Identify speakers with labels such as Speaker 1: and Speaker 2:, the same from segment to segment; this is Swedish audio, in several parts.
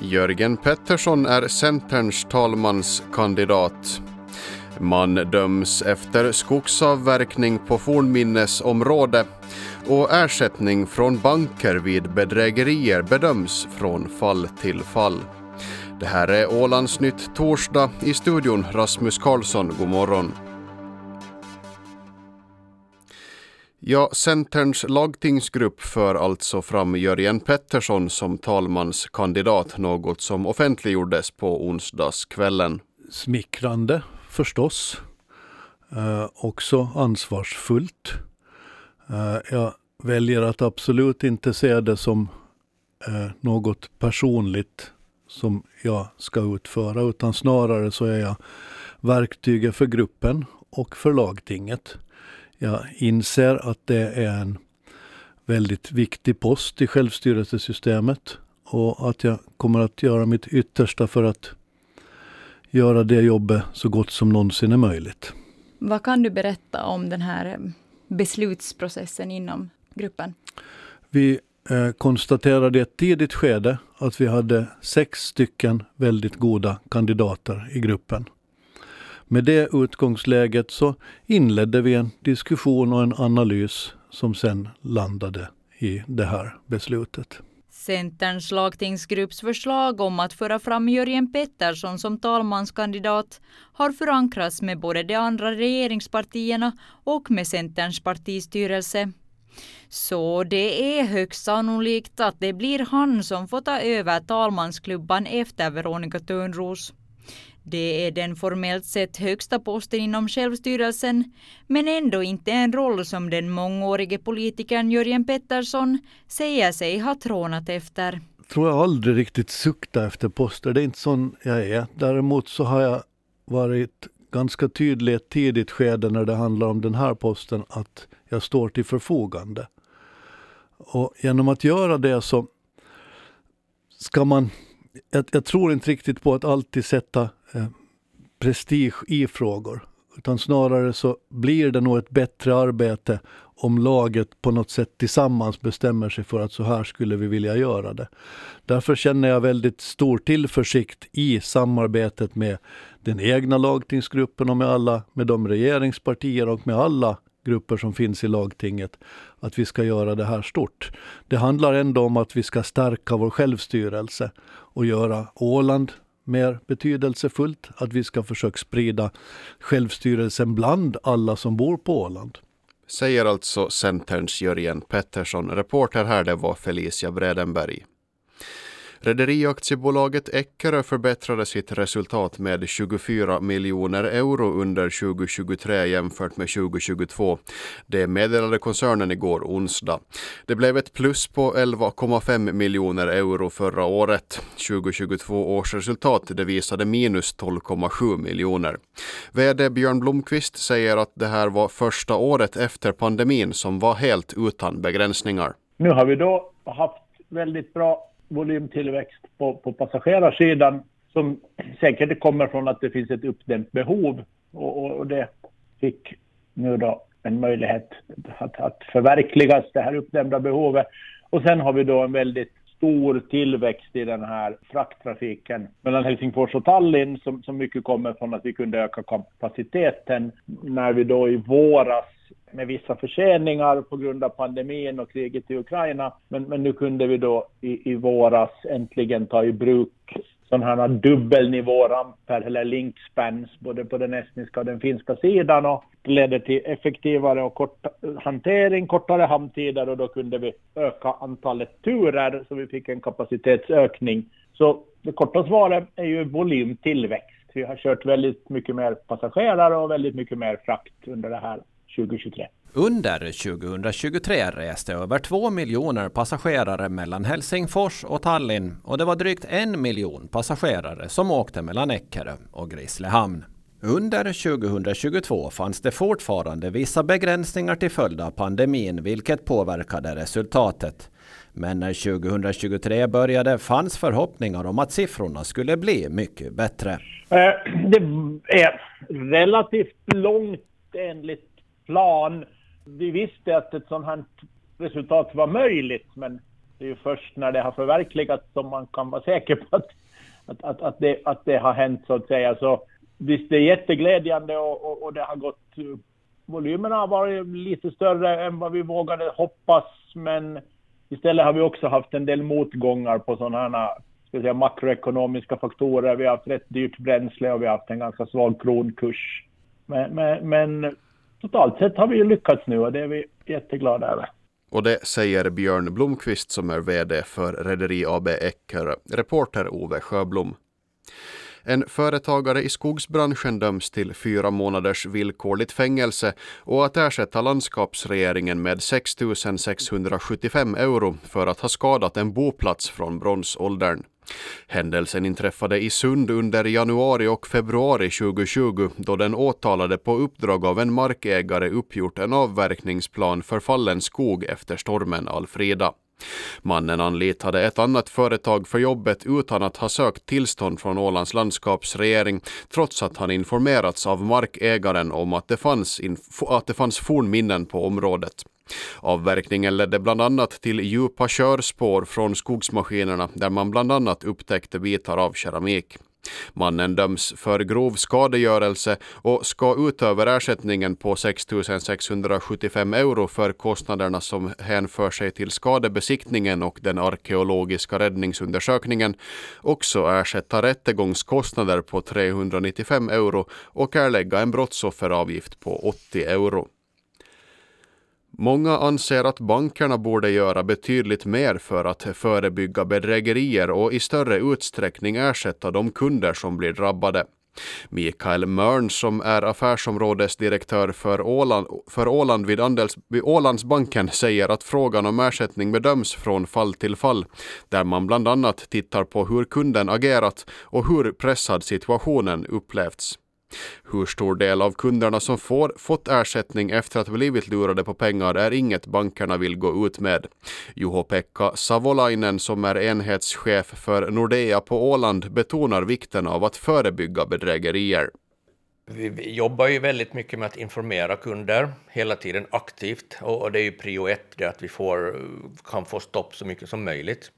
Speaker 1: Jörgen Pettersson är Centerns talmanskandidat. Man döms efter skogsavverkning på fornminnesområde och ersättning från banker vid bedrägerier bedöms från fall till fall. Det här är Ålandsnytt torsdag. I studion Rasmus Karlsson, god morgon. Ja, Centerns lagtingsgrupp för alltså fram Jörgen Pettersson som talmanskandidat, något som offentliggjordes på onsdagskvällen.
Speaker 2: Smickrande förstås. Eh, också ansvarsfullt. Eh, jag väljer att absolut inte se det som eh, något personligt som jag ska utföra, utan snarare så är jag verktyget för gruppen och för lagtinget. Jag inser att det är en väldigt viktig post i självstyrelsesystemet och att jag kommer att göra mitt yttersta för att göra det jobbet så gott som någonsin är möjligt.
Speaker 3: Vad kan du berätta om den här eh, beslutsprocessen inom gruppen?
Speaker 2: Vi eh, konstaterade i ett tidigt skede att vi hade sex stycken väldigt goda kandidater i gruppen. Med det utgångsläget så inledde vi en diskussion och en analys som sen landade i det här beslutet.
Speaker 3: Centerns lagtingsgrupps förslag om att föra fram Jörgen Pettersson som talmanskandidat har förankrats med både de andra regeringspartierna och med Centerns partistyrelse. Så det är högst sannolikt att det blir han som får ta över talmansklubban efter Veronica Törnros. Det är den formellt sett högsta posten inom självstyrelsen, men ändå inte en roll som den mångårige politikern Jörgen Pettersson säger sig ha trånat efter.
Speaker 2: Jag tror jag aldrig riktigt suktar efter poster, det är inte sån jag är. Däremot så har jag varit ganska tydlig i ett tidigt skede när det handlar om den här posten att jag står till förfogande. Och genom att göra det så ska man jag, jag, tror inte riktigt på att alltid sätta eh, prestige i frågor. Utan snarare så blir det nog ett bättre arbete om laget på något sätt tillsammans bestämmer sig för att så här skulle vi vilja göra det. Därför känner jag väldigt stor tillförsikt i samarbetet med den egna lagtingsgruppen och med alla, med de regeringspartier och med alla grupper som finns i lagtinget, att vi ska göra det här stort. Det handlar ändå om att vi ska stärka vår självstyrelse och göra Åland mer betydelsefullt, att vi ska försöka sprida självstyrelsen bland alla som bor på Åland.
Speaker 1: Säger alltså Centerns Jörgen Pettersson. Reporter här det var Felicia Bredenberg. Rederiaktiebolaget Eckerö förbättrade sitt resultat med 24 miljoner euro under 2023 jämfört med 2022. Det meddelade koncernen igår onsdag. Det blev ett plus på 11,5 miljoner euro förra året. 2022 års resultat det visade minus 12,7 miljoner. VD Björn Blomqvist säger att det här var första året efter pandemin som var helt utan begränsningar.
Speaker 4: Nu har vi då haft väldigt bra volymtillväxt på, på passagerarsidan som säkert kommer från att det finns ett uppdämt behov och, och, och det fick nu då en möjlighet att, att förverkligas, det här uppdämda behovet. Och sen har vi då en väldigt stor tillväxt i den här frakttrafiken mellan Helsingfors och Tallinn som, som mycket kommer från att vi kunde öka kapaciteten när vi då i våras med vissa förseningar på grund av pandemin och kriget i Ukraina. Men, men nu kunde vi då i, i våras äntligen ta i bruk sådana här dubbelnivåramper eller linkspans både på den estniska och den finska sidan och det ledde till effektivare och kort hantering, kortare hamntider och då kunde vi öka antalet turer så vi fick en kapacitetsökning. Så det korta svaret är ju volymtillväxt. Vi har kört väldigt mycket mer passagerare och väldigt mycket mer frakt under det här 2023.
Speaker 5: Under 2023 reste över två miljoner passagerare mellan Helsingfors och Tallinn och det var drygt en miljon passagerare som åkte mellan Eckerö och Grisslehamn. Under 2022 fanns det fortfarande vissa begränsningar till följd av pandemin vilket påverkade resultatet. Men när 2023 började fanns förhoppningar om att siffrorna skulle bli mycket bättre.
Speaker 4: Eh, det är relativt långt enligt plan. Vi visste att ett sådant här resultat var möjligt, men Det är ju först när det har förverkligats som man kan vara säker på att, att, att, att, det, att det har hänt så att säga. Så visst, det är jätteglädjande och, och, och det har gått... Volymerna har varit lite större än vad vi vågade hoppas, men istället har vi också haft en del motgångar på sådana här ska säga, makroekonomiska faktorer. Vi har haft rätt dyrt bränsle och vi har haft en ganska svag kronkurs. Men, men, men totalt sett har vi ju lyckats nu och det är vi jätteglada över.
Speaker 1: Och det säger Björn Blomqvist som är VD för Rederi AB Ecker. Reporter Ove Sjöblom. En företagare i skogsbranschen döms till fyra månaders villkorligt fängelse och att ersätta landskapsregeringen med 6 675 euro för att ha skadat en boplats från bronsåldern. Händelsen inträffade i Sund under januari och februari 2020 då den åtalade på uppdrag av en markägare uppgjort en avverkningsplan för fallen skog efter stormen Alfrida. Mannen anlitade ett annat företag för jobbet utan att ha sökt tillstånd från Ålands landskapsregering trots att han informerats av markägaren om att det fanns, att det fanns fornminnen på området. Avverkningen ledde bland annat till djupa körspår från skogsmaskinerna där man bland annat upptäckte bitar av keramik. Mannen döms för grov skadegörelse och ska utöver ersättningen på 6 675 euro för kostnaderna som hänför sig till skadebesiktningen och den arkeologiska räddningsundersökningen också ersätta rättegångskostnader på 395 euro och erlägga en brottsofferavgift på 80 euro. Många anser att bankerna borde göra betydligt mer för att förebygga bedrägerier och i större utsträckning ersätta de kunder som blir drabbade. Mikael Mörn som är affärsområdesdirektör för Åland, för Åland vid, Andels, vid Ålandsbanken säger att frågan om ersättning bedöms från fall till fall där man bland annat tittar på hur kunden agerat och hur pressad situationen upplevts. Hur stor del av kunderna som får, fått ersättning efter att blivit lurade på pengar är inget bankerna vill gå ut med. Juho-Pekka Savolainen som är enhetschef för Nordea på Åland betonar vikten av att förebygga bedrägerier.
Speaker 6: Vi jobbar ju väldigt mycket med att informera kunder hela tiden aktivt och det är ju prio ett det att vi får, kan få stopp så mycket som möjligt.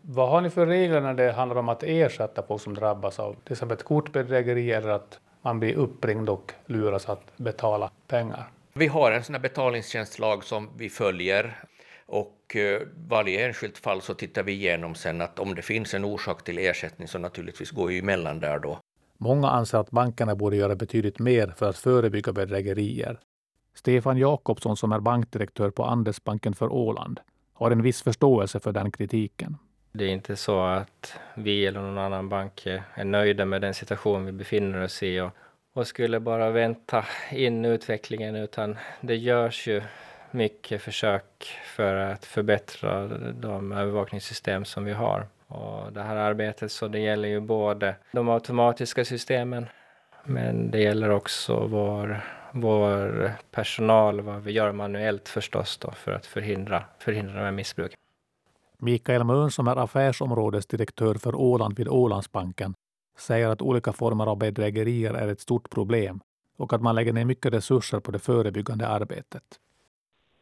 Speaker 7: Vad har ni för regler när det handlar om att ersätta folk som drabbas av till exempel ett kortbedrägeri eller att man blir uppringd och luras att betala pengar.
Speaker 6: Vi har en sån här betalningstjänstlag som vi följer och eh, varje enskilt fall så tittar vi igenom sen att om det finns en orsak till ersättning så naturligtvis går vi emellan där då.
Speaker 7: Många anser att bankerna borde göra betydligt mer för att förebygga bedrägerier. Stefan Jakobsson som är bankdirektör på Andesbanken för Åland har en viss förståelse för den kritiken.
Speaker 8: Det är inte så att vi eller någon annan bank eh, är nöjda med den situation vi befinner oss i och, och skulle bara vänta in utvecklingen utan det görs ju mycket försök för att förbättra de övervakningssystem som vi har. Och det här arbetet så det gäller ju både de automatiska systemen men det gäller också vår, vår personal, vad vi gör manuellt förstås då för att förhindra, förhindra de här missbruken.
Speaker 7: Mikael Mön som är affärsområdesdirektör för Åland vid Ålandsbanken säger att olika former av bedrägerier är ett stort problem och att man lägger ner mycket resurser på det förebyggande arbetet.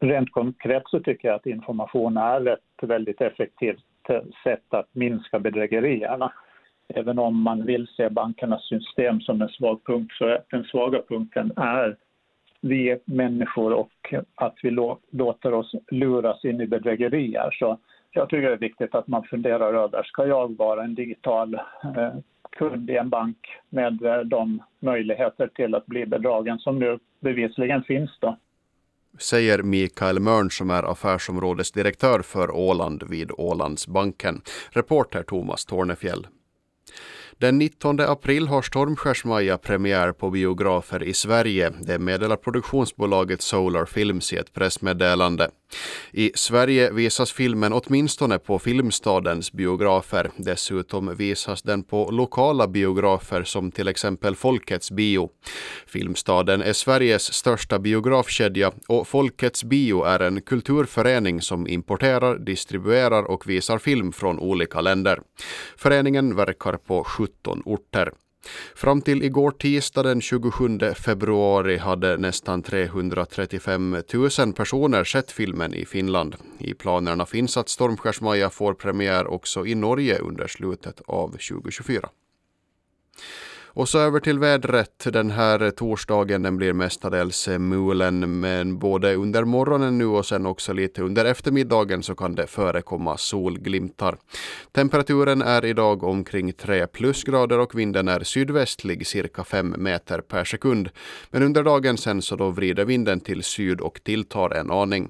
Speaker 9: Rent konkret så tycker jag att information är ett väldigt effektivt eh, sätt att minska bedrägerierna. Även om man vill se bankernas system som en svag punkt så är den svaga punkten är vi människor och att vi låter oss luras in i bedrägerier. Så jag tycker det är viktigt att man funderar över, ska jag vara en digital eh, kund i en bank med eh, de möjligheter till att bli bedragen som nu bevisligen finns då?
Speaker 1: Säger Mikael Mörn som är affärsområdesdirektör för Åland vid Ålandsbanken. Reporter Thomas Tornefjell. Den 19 april har Stormskärsmaja premiär på biografer i Sverige. Det meddelar produktionsbolaget Solar Films i ett pressmeddelande. I Sverige visas filmen åtminstone på Filmstadens biografer. Dessutom visas den på lokala biografer som till exempel Folkets bio. Filmstaden är Sveriges största biografkedja och Folkets bio är en kulturförening som importerar, distribuerar och visar film från olika länder. Föreningen verkar på 17 orter. Fram till igår tisdag den 27 februari hade nästan 335 000 personer sett filmen i Finland. I planerna finns att Stormskärsmaja får premiär också i Norge under slutet av 2024. Och så över till vädret. Den här torsdagen den blir mestadels mulen men både under morgonen nu och sen också lite under eftermiddagen så kan det förekomma solglimtar. Temperaturen är idag omkring 3 plusgrader och vinden är sydvästlig cirka 5 meter per sekund. Men under dagen sen så då vrider vinden till syd och tilltar en aning.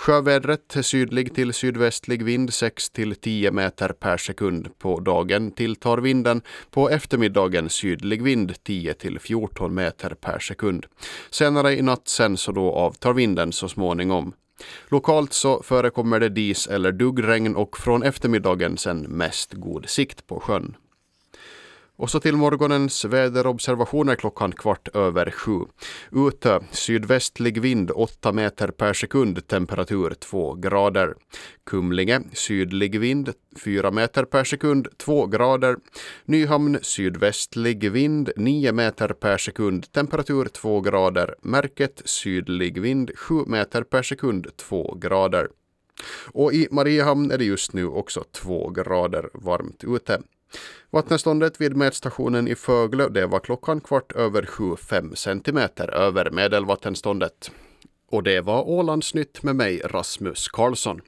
Speaker 1: Sjövädret sydlig till sydvästlig vind 6 till 10 meter per sekund. På dagen tilltar vinden. På eftermiddagen sydlig vind 10 till 14 meter per sekund. Senare i natt sen så då avtar vinden så småningom. Lokalt så förekommer det dis eller duggregn och från eftermiddagen sen mest god sikt på sjön. Och så till morgonens väderobservationer klockan kvart över sju. Ute sydvästlig vind 8 meter per sekund, temperatur 2 grader. Kumlinge sydlig vind 4 meter per sekund, 2 grader. Nyhamn sydvästlig vind 9 meter per sekund, temperatur 2 grader. Märket sydlig vind 7 meter per sekund, 2 grader. Och i Mariehamn är det just nu också 2 grader varmt ute. Vattenståndet vid mätstationen i Föglö det var klockan kvart över sju, fem centimeter över medelvattenståndet. Och det var Ålandsnytt med mig, Rasmus Karlsson.